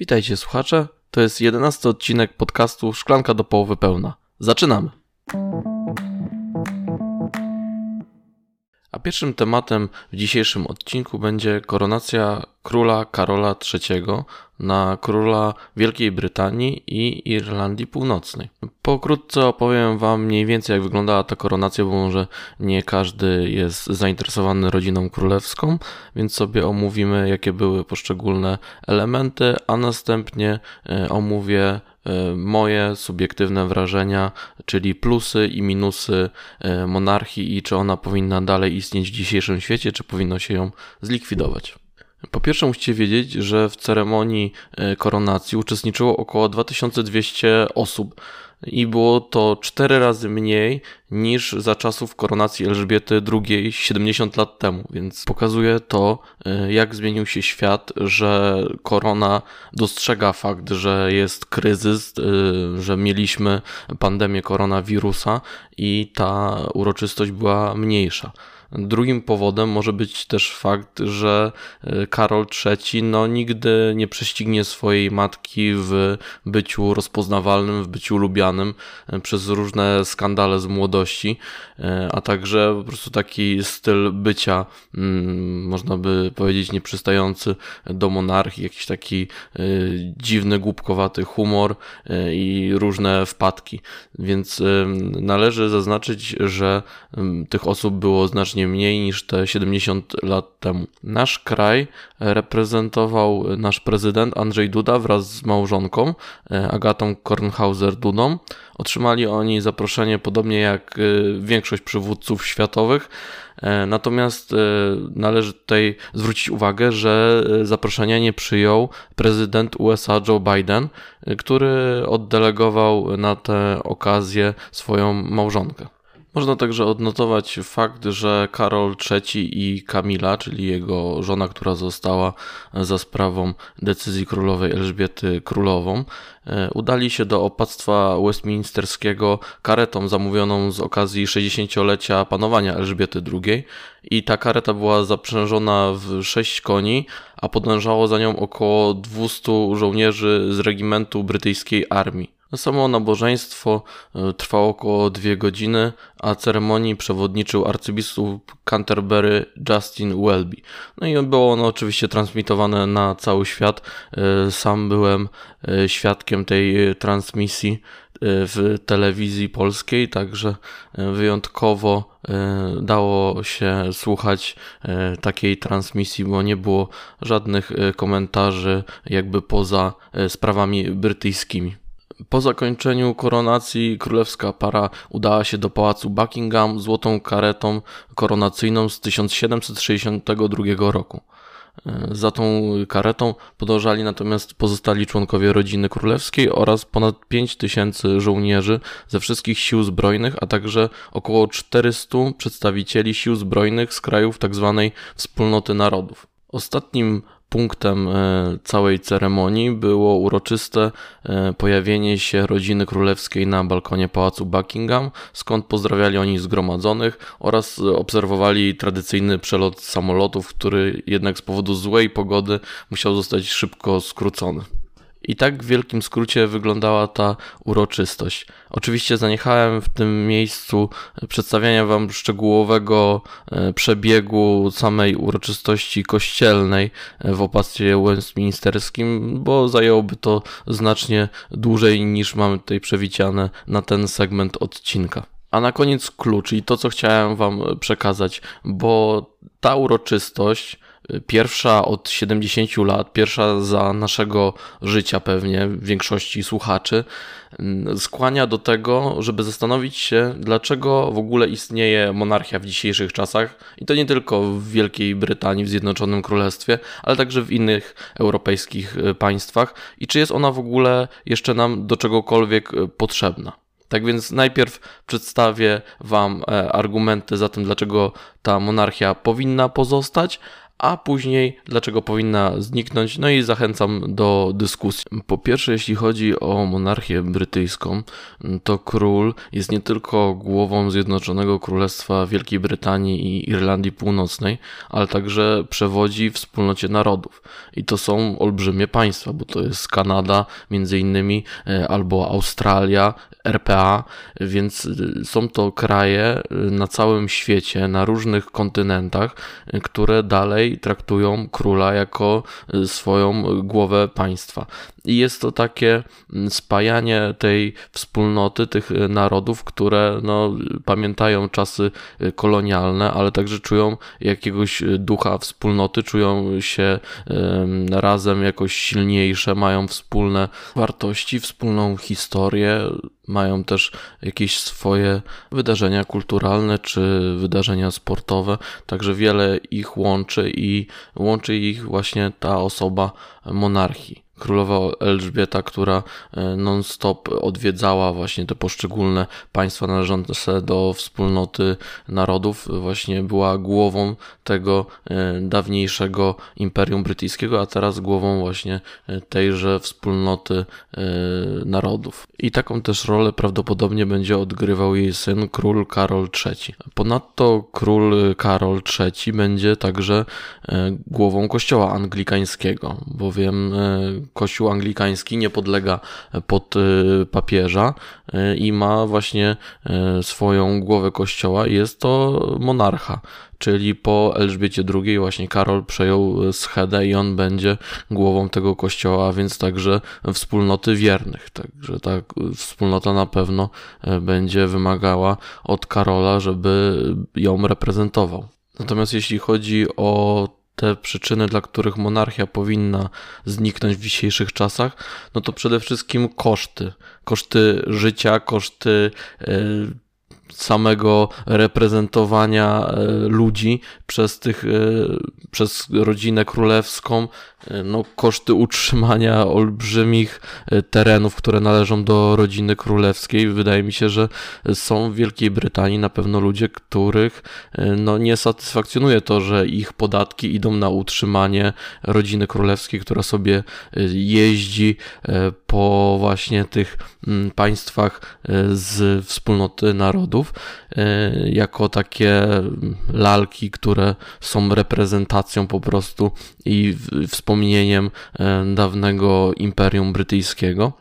Witajcie słuchacze, to jest jedenasty odcinek podcastu Szklanka do połowy pełna. Zaczynamy! A pierwszym tematem w dzisiejszym odcinku będzie koronacja króla Karola III na króla Wielkiej Brytanii i Irlandii Północnej. Pokrótce opowiem Wam mniej więcej, jak wyglądała ta koronacja, bo może nie każdy jest zainteresowany rodziną królewską, więc sobie omówimy, jakie były poszczególne elementy, a następnie e, omówię E, moje subiektywne wrażenia, czyli plusy i minusy e, monarchii i czy ona powinna dalej istnieć w dzisiejszym świecie, czy powinno się ją zlikwidować. Po pierwsze, musicie wiedzieć, że w ceremonii e, koronacji uczestniczyło około 2200 osób i było to cztery razy mniej niż za czasów koronacji Elżbiety II 70 lat temu, więc pokazuje to, e, jak zmienił się świat, że korona dostrzega fakt, że jest kryzys, e, że mieliśmy pandemię koronawirusa i ta uroczystość była mniejsza. Drugim powodem może być też fakt, że e, Karol III no, nigdy nie prześcignie swojej matki w byciu rozpoznawalnym, w byciu lubianym e, przez różne skandale z młodości, e, a także po prostu taki styl bycia, mm, można by powiedzieć, nieprzystający do monarchii, jakiś taki dziwny, głupkowaty humor i różne wpadki. Więc należy zaznaczyć, że tych osób było znacznie znacznie mniej niż te 70 lat temu. Nasz kraj reprezentował nasz prezydent Andrzej Duda wraz z małżonką e, Agatą Kornhauser-Dudą. Otrzymali oni zaproszenie podobnie jak e, większość przywódców światowych. E, natomiast należy tutaj zwrócić uwagę, że zaproszenia nie przyjął prezydent USA Joe Biden, który oddelegował na tę okazję swoją małżonkę. Można także odnotować fakt, że Karol III i Kamila, czyli jego żona, która została za sprawą decyzji królowej Elżbiety Królową, e, udali się do opactwa westminsterskiego karetą zamówioną z okazji 60-lecia panowania Elżbiety II i ta kareta była zaprzężona w 6 koni, a podążało za nią około 200 żołnierzy z regimentu brytyjskiej armii. Samo nabożeństwo e, trwało około dwie godziny, a ceremonii przewodniczył arcybiskup Canterbury Justin Welby. No i było ono oczywiście transmitowane na cały świat. E, sam byłem e, świadkiem tej transmisji w telewizji polskiej, także wyjątkowo dało się słuchać takiej transmisji, bo nie było żadnych komentarzy jakby poza sprawami brytyjskimi. Po zakończeniu koronacji królewska para udała się do pałacu Buckingham złotą karetą koronacyjną z 1762 roku. E, za tą karetą podążali natomiast pozostali członkowie rodziny królewskiej oraz ponad 5 tysięcy żołnierzy ze wszystkich sił zbrojnych, a także około 400 przedstawicieli sił zbrojnych z krajów tzw. Tak wspólnoty narodów. Ostatnim punktem e, całej ceremonii było uroczyste e, pojawienie się rodziny królewskiej na balkonie pałacu Buckingham, skąd pozdrawiali oni zgromadzonych oraz obserwowali tradycyjny przelot samolotów, który jednak z powodu złej pogody musiał zostać szybko skrócony. I tak w wielkim skrócie wyglądała ta uroczystość. Oczywiście zaniechałem w tym miejscu przedstawiania Wam szczegółowego e, przebiegu samej uroczystości kościelnej e, w opactwie westminsterskim, bo zajęłoby to znacznie dłużej niż mamy tutaj przewidziane na ten segment odcinka. A na koniec klucz i to, co chciałem Wam przekazać, bo ta uroczystość Pierwsza od 70 lat, pierwsza za naszego życia pewnie, większości słuchaczy, mm, skłania do tego, żeby zastanowić się, dlaczego w ogóle istnieje monarchia w dzisiejszych czasach. I to nie tylko w Wielkiej Brytanii, w Zjednoczonym Królestwie, ale także w innych europejskich e, państwach. I czy jest ona w ogóle jeszcze nam do czegokolwiek e, potrzebna. Tak więc najpierw przedstawię Wam e, argumenty za tym, dlaczego ta monarchia powinna pozostać, a później dlaczego powinna zniknąć, no i zachęcam do dyskusji. Po pierwsze, jeśli chodzi o monarchię brytyjską, to król jest nie tylko głową Zjednoczonego Królestwa Wielkiej Brytanii i Irlandii Północnej, ale także przewodzi wspólnocie narodów. I to są olbrzymie państwa, bo to jest Kanada, między innymi, e, albo Australia, RPA, więc y, są to kraje y, na całym świecie, na różnych kontynentach, które dalej traktują króla jako swoją głowę państwa. I jest to takie mm, spajanie tej wspólnoty, tych narodów, które no, pamiętają czasy kolonialne, ale także czują jakiegoś ducha wspólnoty, czują się razem jakoś silniejsze, mają wspólne wartości, wspólną historię, mają też jakieś swoje wydarzenia kulturalne czy wydarzenia sportowe, także wiele ich łączy i łączy ich właśnie ta osoba monarchii królowa Elżbieta, która e, non-stop odwiedzała właśnie te poszczególne państwa należące do wspólnoty narodów, właśnie była głową tego e, dawniejszego Imperium Brytyjskiego, a teraz głową właśnie e, tejże wspólnoty narodów. I taką też rolę prawdopodobnie będzie odgrywał jej syn, król Karol III. Ponadto król Karol III będzie także głową kościoła anglikańskiego, bowiem Kościół anglikański nie podlega pod y, papieża y, i ma właśnie swoją głowę kościoła i jest to monarcha. Czyli po Elżbiecie II właśnie Karol przejął schedę i on będzie głową tego kościoła, a więc także wspólnoty wiernych. Także ta wspólnota na pewno będzie wymagała od Karola, żeby ją reprezentował. Natomiast jeśli chodzi o te przyczyny, dla których monarchia powinna zniknąć w dzisiejszych czasach, no to przede wszystkim koszty. Koszty życia, koszty e, samego reprezentowania e, ludzi przez tych, e, przez rodzinę królewską, e, no, koszty utrzymania olbrzymich terenów, które należą do rodziny królewskiej. Wydaje mi się, że są w Wielkiej Brytanii na pewno ludzie, których no, nie satysfakcjonuje to, że ich podatki idą na utrzymanie rodziny królewskiej, która sobie jeździ po właśnie tych mm, państwach z wspólnoty narodów E, jako takie lalki, które są reprezentacją po prostu i wspomnieniem e, dawnego Imperium Brytyjskiego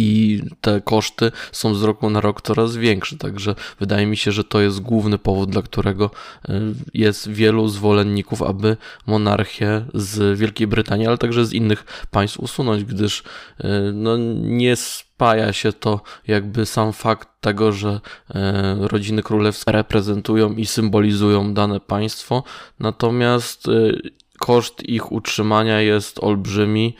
i te koszty są z roku na rok coraz większe. Także wydaje mi się, że to jest główny powód, dla którego e, jest wielu zwolenników, aby monarchię z Wielkiej Brytanii, ale także z innych państw usunąć, gdyż no, nie spaja się to jakby sam fakt tego, że e, rodziny królewskie reprezentują i symbolizują dane państwo, natomiast koszt ich utrzymania jest olbrzymi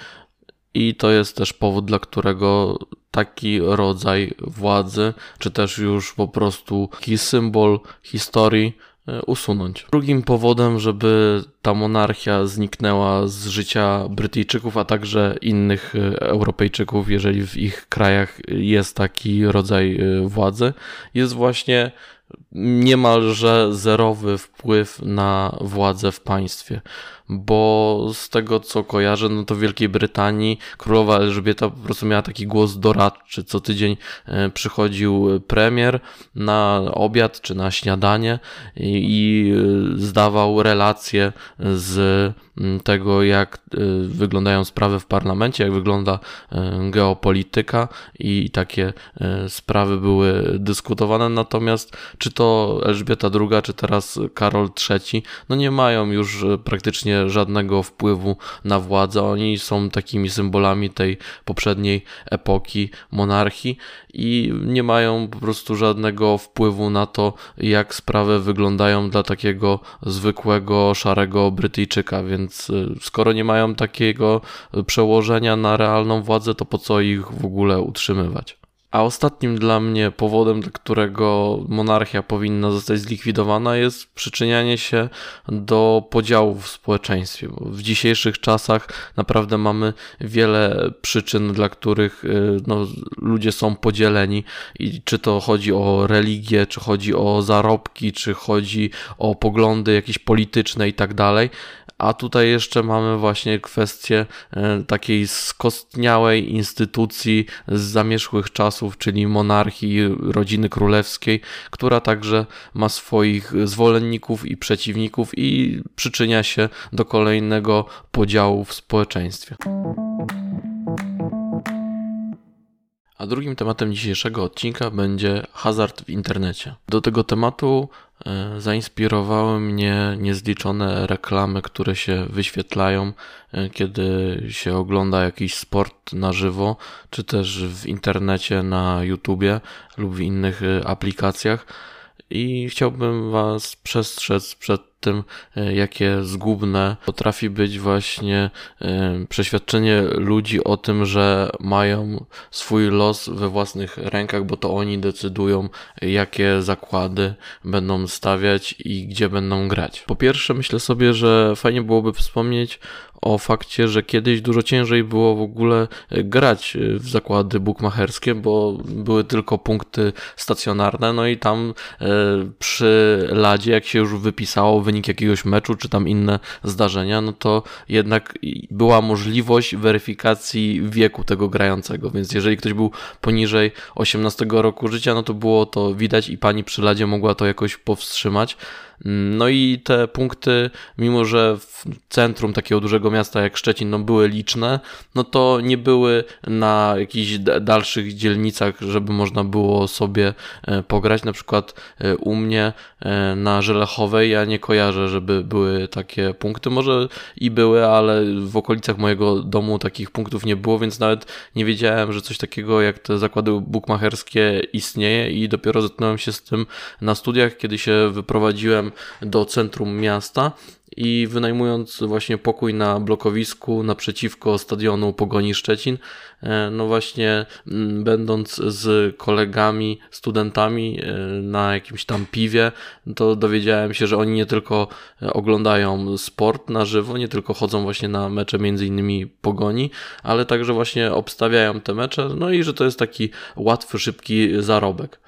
i to jest też powód, dla którego taki rodzaj władzy, czy też już po prostu taki symbol historii E, usunąć. Drugim powodem, żeby ta monarchia zniknęła z życia Brytyjczyków, a także innych e, Europejczyków, jeżeli w ich krajach jest taki rodzaj e, władzy, jest właśnie niemalże zerowy wpływ na władzę w państwie bo z tego co kojarzę, no to w Wielkiej Brytanii królowa Elżbieta po prostu miała taki głos doradczy. Co tydzień e, przychodził premier na obiad czy na śniadanie i, e, zdawał relacje z tego, jak e, wyglądają sprawy w parlamencie, jak wygląda geopolityka i takie sprawy były dyskutowane. Natomiast czy to Elżbieta II, czy teraz Karol III, no nie mają już praktycznie żadnego wpływu na władzę. Oni są takimi symbolami tej poprzedniej epoki monarchii i nie mają po prostu żadnego wpływu na to, jak sprawy wyglądają dla takiego zwykłego, szarego Brytyjczyka. Więc y, skoro nie mają takiego przełożenia na realną władzę, to po co ich w ogóle utrzymywać? A ostatnim dla mnie powodem, dla którego monarchia powinna zostać zlikwidowana, jest przyczynianie się do podziałów w społeczeństwie. W dzisiejszych czasach naprawdę mamy wiele przyczyn, dla których y, no, ludzie są podzieleni. I czy to chodzi o religię, czy chodzi o zarobki, czy chodzi o poglądy jakieś polityczne i tak dalej. A tutaj jeszcze mamy właśnie kwestię e, takiej skostniałej instytucji z zamierzchłych czasów, czyli monarchii, rodziny królewskiej, która także ma swoich zwolenników i przeciwników i przyczynia się do kolejnego podziału w społeczeństwie. A drugim tematem dzisiejszego odcinka będzie hazard w internecie. Do tego tematu e, zainspirowały mnie niezliczone reklamy, które się wyświetlają, e, kiedy się ogląda jakiś sport na żywo, czy też w internecie na YouTubie lub w innych e, aplikacjach. I chciałbym Was przestrzec przed tym, e, jakie zgubne potrafi być właśnie e, przeświadczenie ludzi o tym, że mają swój los we własnych rękach, bo to oni decydują, jakie zakłady będą stawiać i gdzie będą grać. Po pierwsze, myślę sobie, że fajnie byłoby wspomnieć o fakcie, że kiedyś dużo ciężej było w ogóle e, grać e, w zakłady bukmacherskie, bo były tylko punkty stacjonarne, no i tam e, przy ladzie, jak się już wypisało wynik jakiegoś meczu, czy tam inne zdarzenia, no to jednak była możliwość weryfikacji wieku tego grającego, więc jeżeli ktoś był poniżej 18 roku życia, no to było to widać i pani przy ladzie mogła to jakoś powstrzymać. No i te punkty, mimo że w centrum takiego dużego miasta jak Szczecin no, były liczne, no to nie były na jakichś dalszych dzielnicach, żeby można było sobie e, pograć. Na przykład e, u mnie e, na Żelechowej ja nie kojarzę, żeby były takie punkty. Może i były, ale w okolicach mojego domu takich punktów nie było, więc nawet nie wiedziałem, że coś takiego jak te zakłady bukmacherskie istnieje i dopiero zetknąłem się z tym na studiach, kiedy się wyprowadziłem do centrum miasta i wynajmując właśnie pokój na blokowisku naprzeciwko stadionu Pogoni Szczecin, e, no właśnie mm, będąc z kolegami, studentami e, na jakimś tam piwie, to dowiedziałem się, że oni nie tylko oglądają sport na żywo, nie tylko chodzą właśnie na mecze między innymi Pogoni, ale także właśnie obstawiają te mecze, no i że to jest taki łatwy, szybki zarobek.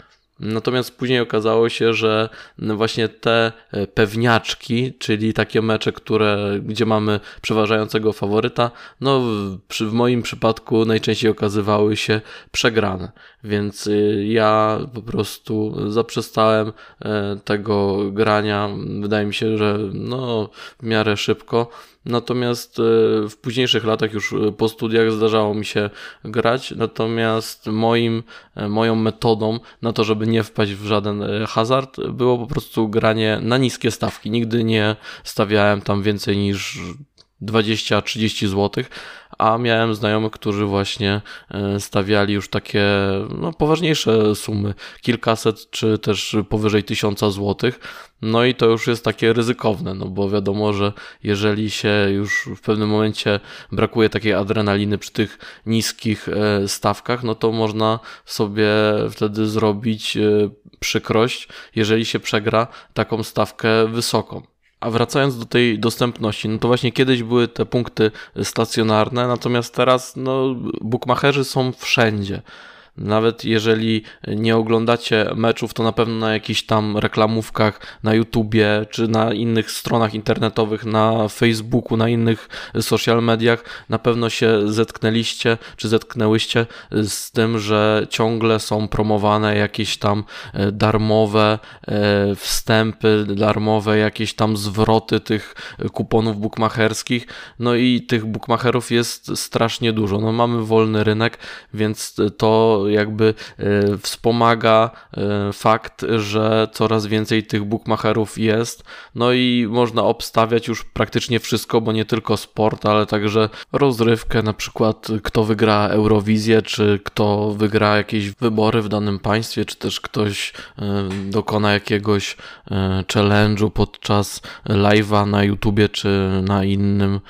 Natomiast później okazało się, że właśnie te e, pewniaczki, czyli takie mecze, które, gdzie mamy przeważającego faworyta, no w, w moim przypadku najczęściej okazywały się przegrane. Więc y, ja po prostu zaprzestałem e, tego grania. Wydaje mi się, że no w miarę szybko. Natomiast e, w późniejszych latach, już e, po studiach, zdarzało mi się grać. Natomiast moim, e, moją metodą na to, żeby nie wpaść w żaden hazard, było po prostu granie na niskie stawki. Nigdy nie stawiałem tam więcej niż 20-30 zł, a miałem znajomych, którzy właśnie stawiali już takie no, poważniejsze sumy, kilkaset czy też powyżej tysiąca złotych. No i to już jest takie ryzykowne, no bo wiadomo, że jeżeli się już w pewnym momencie brakuje takiej adrenaliny przy tych niskich e, stawkach, no to można sobie wtedy zrobić e, przykrość, jeżeli się przegra taką stawkę wysoką. A wracając do tej dostępności, no to właśnie kiedyś były te punkty stacjonarne, natomiast teraz no, bookmacherzy są wszędzie. Nawet jeżeli nie oglądacie meczów, to na pewno na jakichś tam reklamówkach na YouTubie czy na innych stronach internetowych, na Facebooku, na innych social mediach na pewno się zetknęliście czy zetknęłyście z tym, że ciągle są promowane jakieś tam e, darmowe e, wstępy, darmowe jakieś tam zwroty tych kuponów bukmacherskich. No i tych bukmacherów jest strasznie dużo. No mamy wolny rynek, więc to jakby e, wspomaga e, fakt, że coraz więcej tych bookmacherów jest. No i można obstawiać już praktycznie wszystko, bo nie tylko sport, ale także rozrywkę, na przykład kto wygra Eurowizję, czy kto wygra jakieś wybory w danym państwie, czy też ktoś e, dokona jakiegoś challenge'u podczas live'a na YouTubie, czy na innym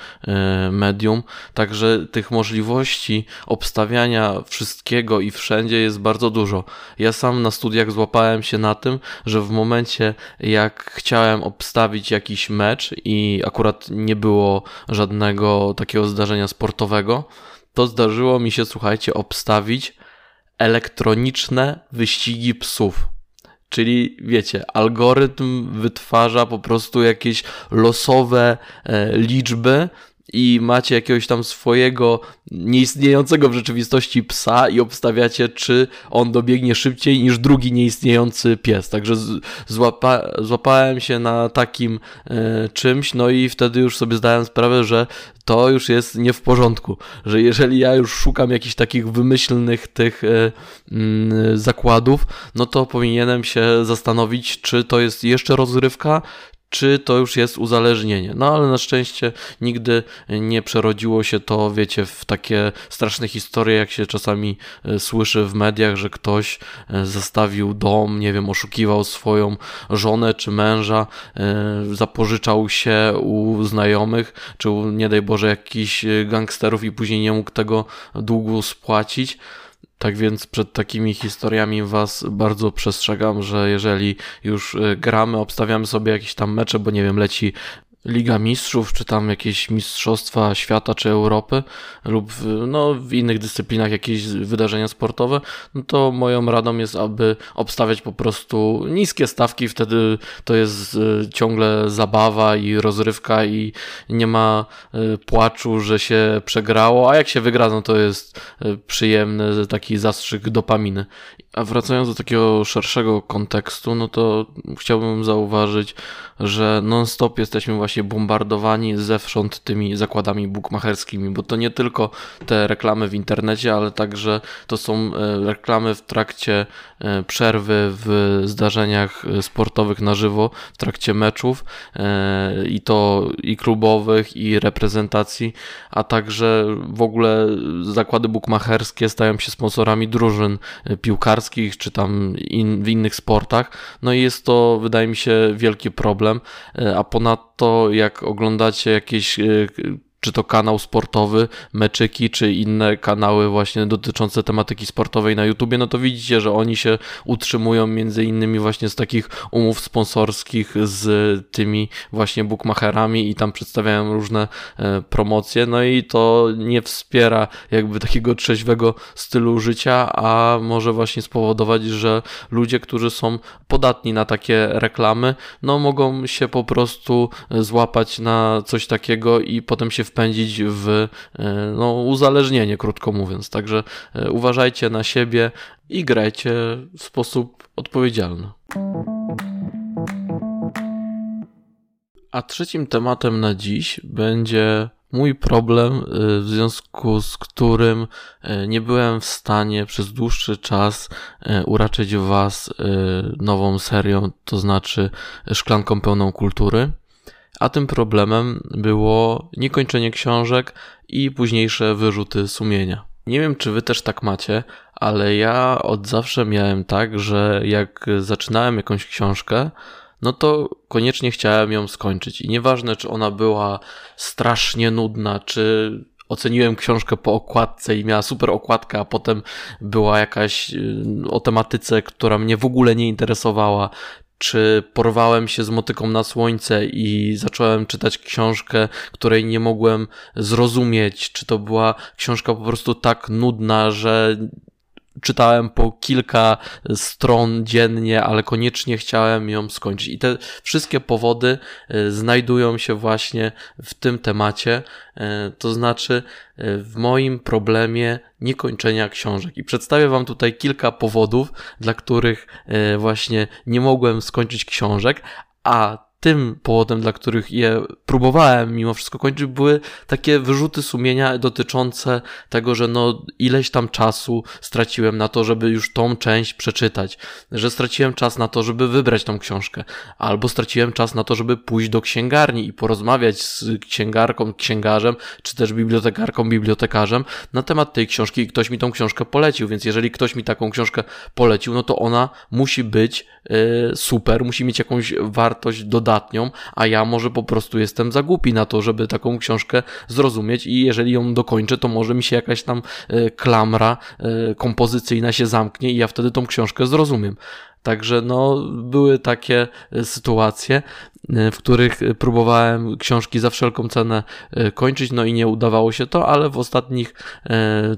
medium. Także tych możliwości obstawiania wszystkiego i wszystkiego wszędzie jest bardzo dużo. Ja sam na studiach złapałem się na tym, że w momencie jak chciałem obstawić jakiś mecz i akurat nie było żadnego takiego zdarzenia sportowego, to zdarzyło mi się, słuchajcie, obstawić elektroniczne wyścigi psów. Czyli wiecie, algorytm wytwarza po prostu jakieś losowe e, liczby i macie jakiegoś tam swojego nieistniejącego w rzeczywistości psa i obstawiacie, czy on dobiegnie szybciej niż drugi nieistniejący pies. Także złapa, złapałem się na takim e, czymś, no i wtedy już sobie zdałem sprawę, że to już jest nie w porządku, że jeżeli ja już szukam jakichś takich wymyślnych tych e, mm, zakładów, no to powinienem się zastanowić, czy to jest jeszcze rozrywka, czy to już jest uzależnienie. No ale na szczęście nigdy nie przerodziło się to, wiecie, w takie straszne historie, jak się czasami e, słyszy w mediach, że ktoś e, zastawił dom, nie wiem, oszukiwał swoją żonę czy męża, e, zapożyczał się u znajomych, czy u, nie daj Boże, jakichś gangsterów i później nie mógł tego długu spłacić. Tak więc przed takimi historiami Was bardzo przestrzegam, że jeżeli już y, gramy, obstawiamy sobie jakieś tam mecze, bo nie wiem, leci Liga Mistrzów, czy tam jakieś Mistrzostwa Świata czy Europy, lub w, no, w innych dyscyplinach jakieś wydarzenia sportowe, no to moją radą jest, aby obstawiać po prostu niskie stawki, wtedy to jest y, ciągle zabawa i rozrywka i nie ma y, płaczu, że się przegrało, a jak się wygra, no to jest y, przyjemny taki zastrzyk dopaminy. A wracając do takiego szerszego kontekstu, no to chciałbym zauważyć, że non-stop jesteśmy właśnie bombardowani zewsząd tymi zakładami bukmacherskimi, bo to nie tylko te reklamy w internecie, ale także to są e, reklamy w trakcie e, przerwy w zdarzeniach e, sportowych na żywo, w trakcie meczów i to i klubowych, i reprezentacji, a także w ogóle zakłady bukmacherskie stają się sponsorami drużyn piłkarskich czy tam in, w innych sportach. No i jest to, wydaje mi się, wielki problem. A ponadto, jak oglądacie jakieś czy to kanał sportowy, meczyki, czy inne kanały właśnie dotyczące tematyki sportowej na YouTubie, no to widzicie, że oni się utrzymują między innymi właśnie z takich umów sponsorskich z tymi właśnie bookmacherami i tam przedstawiają różne e, promocje, no i to nie wspiera jakby takiego trzeźwego stylu życia, a może właśnie spowodować, że ludzie, którzy są podatni na takie reklamy, no mogą się po prostu złapać na coś takiego i potem się wpędzić w e, no, uzależnienie, krótko mówiąc. Także e, uważajcie na siebie i grajcie w sposób odpowiedzialny. A trzecim tematem na dziś będzie mój problem, e, w związku z którym nie byłem w stanie przez dłuższy czas uraczyć Was nową serią, to znaczy szklanką pełną kultury a tym problemem było niekończenie książek i późniejsze wyrzuty sumienia. Nie wiem, czy wy też tak macie, ale ja od zawsze miałem tak, że jak zaczynałem jakąś książkę, no to koniecznie chciałem ją skończyć. I nieważne, czy ona była strasznie nudna, czy oceniłem książkę po okładce i miała super okładkę, a potem była jakaś y, o tematyce, która mnie w ogóle nie interesowała, czy porwałem się z motyką na słońce i zacząłem czytać książkę, której nie mogłem zrozumieć, czy to była książka po prostu tak nudna, że czytałem po kilka stron dziennie, ale koniecznie chciałem ją skończyć. I te wszystkie powody e, znajdują się właśnie w tym temacie, e, to znaczy e, w moim problemie niekończenia książek. I przedstawię Wam tutaj kilka powodów, dla których właśnie nie mogłem skończyć książek, a tym powodem, dla których je próbowałem mimo wszystko kończyć, były takie wyrzuty sumienia dotyczące tego, że no ileś tam czasu straciłem na to, żeby już tą część przeczytać, że straciłem czas na to, żeby wybrać tą książkę, albo straciłem czas na to, żeby pójść do księgarni i porozmawiać z księgarką, księgarzem, czy też bibliotekarką, bibliotekarzem na temat tej książki i ktoś mi tą książkę polecił, więc jeżeli ktoś mi taką książkę polecił, no to ona musi być yy, super, musi mieć jakąś wartość dodaną a ja może po prostu jestem za głupi na to, żeby taką książkę zrozumieć i jeżeli ją dokończę, to może mi się jakaś tam e, klamra e, kompozycyjna się zamknie i ja wtedy tą książkę zrozumiem. Także no, były takie e, sytuacje, e, w których próbowałem książki za wszelką cenę e, kończyć, no i nie udawało się to, ale w ostatnich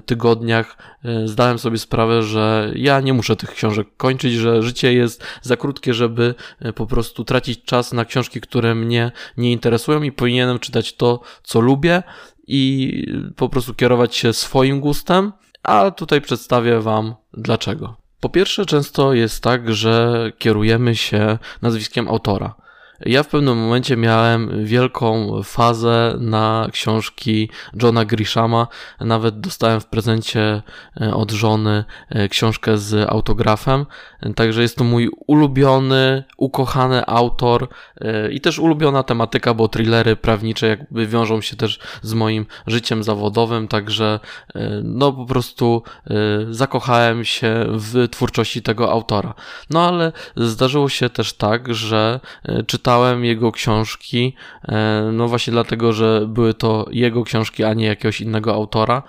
tygodniach zdałem sobie sprawę, że ja nie muszę tych książek kończyć, że życie jest za krótkie, żeby po prostu tracić czas na książki, które mnie nie interesują i powinienem czytać to, co lubię i po prostu kierować się swoim gustem, a tutaj przedstawię Wam dlaczego. Po pierwsze, często jest tak, że kierujemy się nazwiskiem autora. Ja w pewnym momencie miałem wielką fazę na książki Johna Grishama. Nawet dostałem w prezencie e, od żony e, książkę z autografem. Także jest to mój ulubiony, ukochany autor e, i też ulubiona tematyka, bo thrillery prawnicze jakby wiążą się też z moim życiem zawodowym. Także no po prostu zakochałem się w twórczości tego autora. No ale zdarzyło się też tak, że czytałem czytałem jego książki, e, no właśnie dlatego, że były to jego książki, a nie jakiegoś innego autora.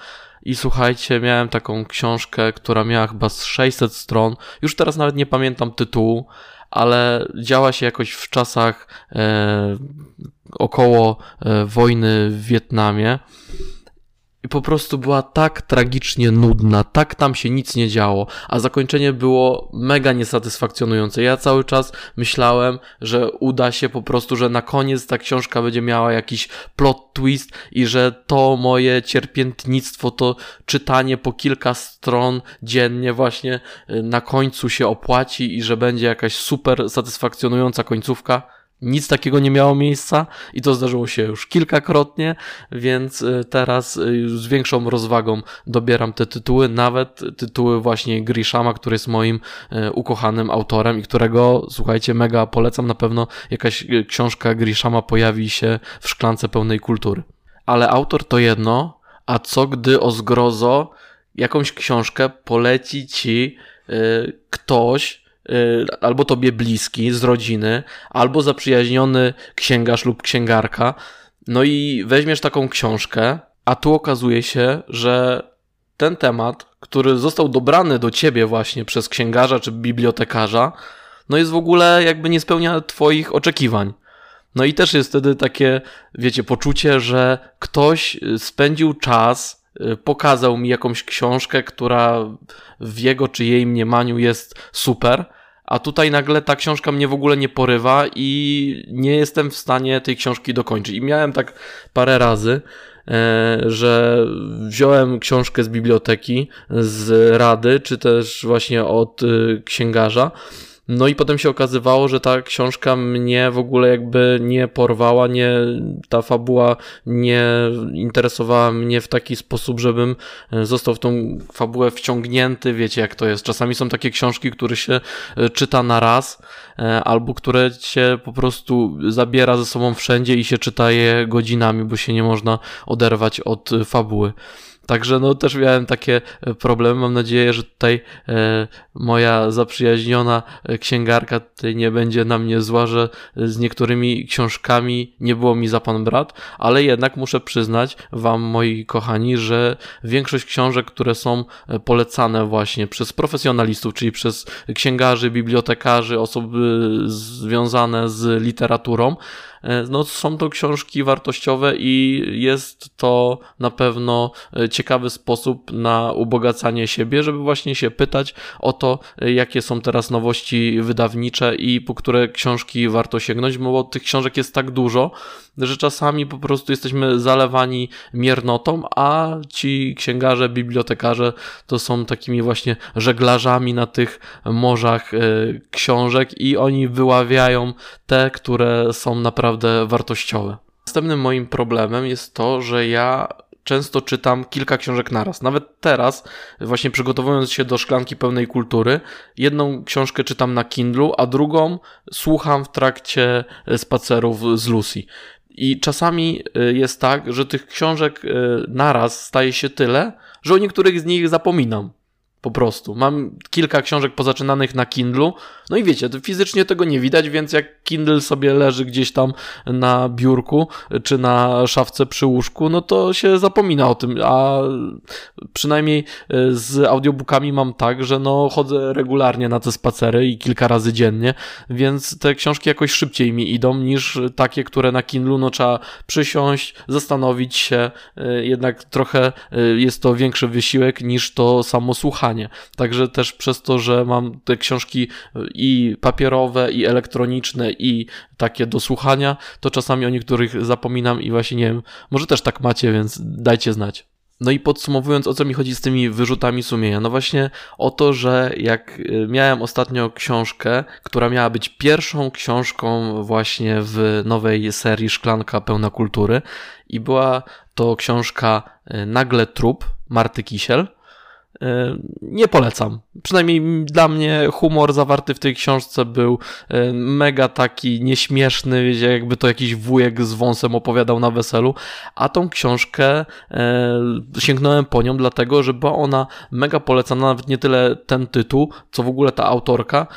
I słuchajcie, miałem taką książkę, która miała chyba z 600 stron. Już teraz nawet nie pamiętam tytułu, ale działa się jakoś w czasach e, około e, wojny w Wietnamie i po prostu była tak tragicznie nudna, tak tam się nic nie działo, a zakończenie było mega niesatysfakcjonujące. Ja cały czas myślałem, że uda się po prostu, że na koniec ta książka będzie miała jakiś plot twist i że to moje cierpiętnictwo, to czytanie po kilka stron dziennie właśnie y, na końcu się opłaci i że będzie jakaś super satysfakcjonująca końcówka. Nic takiego nie miało miejsca i to zdarzyło się już kilkakrotnie, więc y, teraz y, z większą rozwagą dobieram te tytuły, nawet tytuły właśnie Grishama, który jest moim y, ukochanym autorem i którego, słuchajcie, mega polecam. Na pewno jakaś książka Grishama pojawi się w szklance pełnej kultury. Ale autor to jedno, a co gdy o zgrozo jakąś książkę poleci ci ktoś, albo tobie bliski z rodziny, albo zaprzyjaźniony księgarz lub księgarka. No i weźmiesz taką książkę, a tu okazuje się, że ten temat, który został dobrany do ciebie właśnie przez księgarza czy bibliotekarza, no jest w ogóle jakby nie spełnia twoich oczekiwań. No i też jest wtedy takie, wiecie, poczucie, że ktoś spędził czas, y, pokazał mi jakąś książkę, która w jego czy jej mniemaniu jest super, a tutaj nagle ta książka mnie w ogóle nie porywa i nie jestem w stanie tej książki dokończyć. I miałem tak parę razy, e, że wziąłem książkę z biblioteki, z rady, czy też właśnie od y, księgarza no i potem się okazywało, że ta książka mnie w ogóle jakby nie porwała, nie, ta fabuła nie interesowała mnie w taki sposób, żebym e, został w tą fabułę wciągnięty. Wiecie, jak to jest. Czasami są takie książki, które się e, czyta na raz, e, albo które się po prostu zabiera ze sobą wszędzie i się czyta je godzinami, bo się nie można oderwać od fabuły. Także no też miałem takie e, problemy. Mam nadzieję, że tutaj e, moja zaprzyjaźniona e, księgarka tutaj nie będzie na mnie zła, że z niektórymi książkami nie było mi za pan brat, ale jednak muszę przyznać wam, moi kochani, że większość książek, które są polecane właśnie przez profesjonalistów, czyli przez księgarzy, bibliotekarzy, osoby związane z literaturą, no, są to książki wartościowe i jest to na pewno e, ciekawy sposób na ubogacanie siebie, żeby właśnie się pytać o to, e, jakie są teraz nowości wydawnicze i po które książki warto sięgnąć, bo tych książek jest tak dużo, że czasami po prostu jesteśmy zalewani miernotą, a ci księgarze, bibliotekarze to są takimi właśnie żeglarzami na tych morzach książek i oni wyławiają te, które są naprawdę wartościowe. Następnym moim problemem jest to, że ja często czytam kilka książek naraz. Nawet teraz, właśnie przygotowując się do szklanki pełnej kultury, jedną książkę czytam na Kindlu, a drugą słucham w trakcie spacerów z Lucy. I czasami y, jest tak, że tych książek y, naraz staje się tyle, że o niektórych z nich zapominam. Po prostu. Mam kilka książek pozaczynanych na Kindlu. No i wiecie, fizycznie tego nie widać, więc jak Kindle sobie leży gdzieś tam na biurku czy na szafce przy łóżku, no to się zapomina o tym. A przynajmniej e, z audiobookami mam tak, że no chodzę regularnie na te spacery i kilka razy dziennie, więc te książki jakoś szybciej mi idą niż takie, które na Kindlu no trzeba przysiąść, zastanowić się. E, jednak trochę e, jest to większy wysiłek niż to samo słuchanie Także też przez to, że mam te książki i papierowe, i elektroniczne, i takie do słuchania, to czasami o niektórych zapominam i właśnie nie wiem, może też tak macie, więc dajcie znać. No i podsumowując, o co mi chodzi z tymi wyrzutami sumienia? No właśnie o to, że jak y, miałem ostatnio książkę, która miała być pierwszą książką właśnie w nowej serii Szklanka Pełna Kultury i była to książka y, Nagle Trup Marty Kisiel. E, nie polecam. Przynajmniej dla mnie humor zawarty w tej książce był e, mega taki nieśmieszny, jakby to jakiś wujek z wąsem opowiadał na weselu, a tą książkę e, sięgnąłem po nią dlatego, że była ona mega polecana, nawet nie tyle ten tytuł, co w ogóle ta autorka,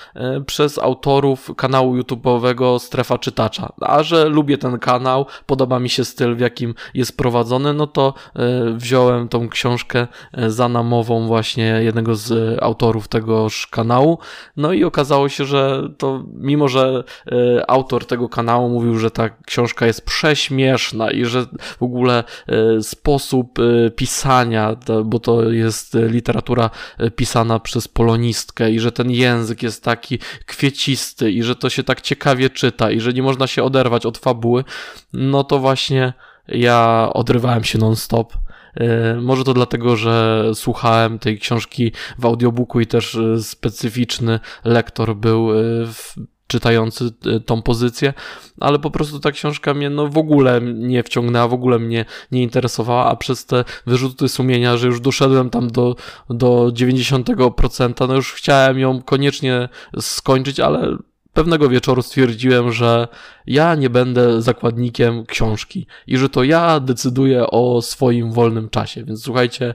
przez autorów kanału YouTube'owego Strefa Czytacza. A że lubię ten kanał, podoba mi się styl, w jakim jest prowadzony, no to wziąłem tą książkę za namową właśnie jednego z e, autorów tegoż kanału. No i okazało się, że to mimo, że e, autor tego kanału mówił, że ta książka jest prześmieszna i że w ogóle e, sposób pisania, bo to jest literatura pisana przez polonistkę i że ten język jest taki kwiecisty i że to się tak ciekawie czyta i że nie można się oderwać od fabuły, no to właśnie ja odrywałem się non-stop. E, może to dlatego, że słuchałem tej książki w audiobooku i też e, specyficzny lektor był e, czytający tą pozycję, ale po prostu ta książka mnie no w ogóle nie wciągnęła, w ogóle mnie nie interesowała, a przez te wyrzuty sumienia, że już doszedłem tam do, do 90%, no już chciałem ją koniecznie skończyć, ale pewnego wieczoru stwierdziłem, że ja nie będę zakładnikiem książki i że to ja decyduję o swoim wolnym czasie. Więc słuchajcie,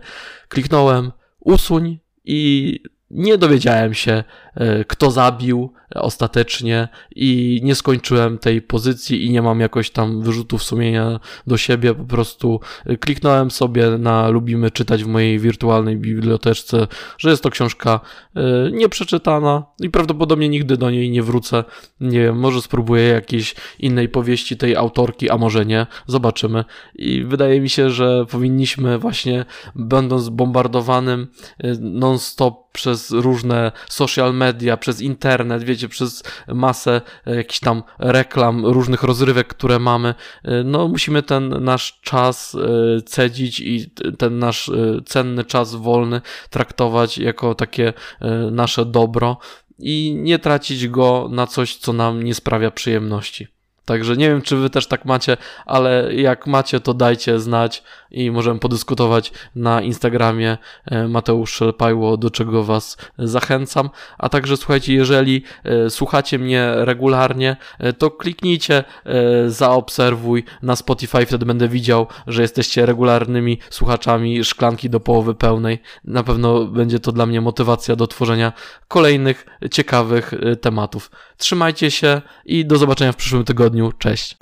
kliknąłem usuń i nie dowiedziałem się, e, kto zabił ostatecznie i nie skończyłem tej pozycji i nie mam jakoś tam wyrzutów sumienia do siebie. Po prostu e, kliknąłem sobie na lubimy czytać w mojej wirtualnej biblioteczce, że jest to książka e, nieprzeczytana i prawdopodobnie nigdy do niej nie wrócę. Nie wiem, może spróbuję jakiejś innej powieści tej autorki, a może nie. Zobaczymy. I wydaje mi się, że powinniśmy właśnie, będąc bombardowanym non-stop przez różne social media, przez internet, wiecie, przez masę e, jakichś tam reklam, różnych rozrywek, które mamy, e, no musimy ten nasz czas e, cedzić i ten nasz cenny czas wolny traktować jako takie nasze dobro i nie tracić go na coś, co nam nie sprawia przyjemności. Także nie wiem, czy wy też tak macie, ale jak macie, to dajcie znać i możemy podyskutować na Instagramie e, Mateusz Szelpajło, do czego was zachęcam. A także słuchajcie, jeżeli e, słuchacie mnie regularnie, e, to kliknijcie zaobserwuj na Spotify, wtedy będę widział, że jesteście regularnymi słuchaczami szklanki do połowy pełnej. Na pewno będzie to dla mnie motywacja do tworzenia kolejnych ciekawych tematów. Trzymajcie się i do zobaczenia w przyszłym tygodniu. Cześć.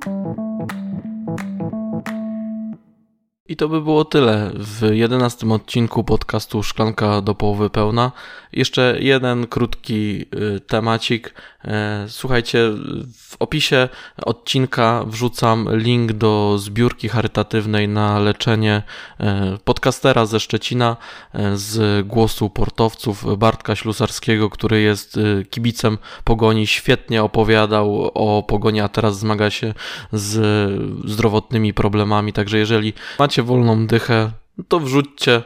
I to by było tyle w jedenastym odcinku podcastu Szklanka do połowy pełna. Jeszcze jeden krótki y, temacik. E, słuchajcie, w opisie odcinka wrzucam link do zbiórki charytatywnej na leczenie e, podcastera ze Szczecina e, z głosu portowców Bartka Ślusarskiego, który jest kibicem pogoni. Świetnie opowiadał o pogoni, a teraz zmaga się z zdrowotnymi problemami. Także jeżeli macie wolną dychę, to wrzućcie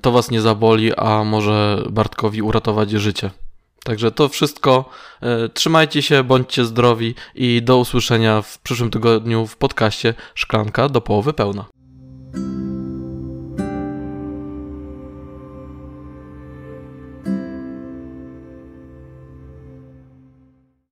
to was nie zaboli, a może Bartkowi uratować życie. Także to wszystko. E, trzymajcie się, bądźcie zdrowi i do usłyszenia w przyszłym tygodniu w podcaście Szklanka do połowy pełna.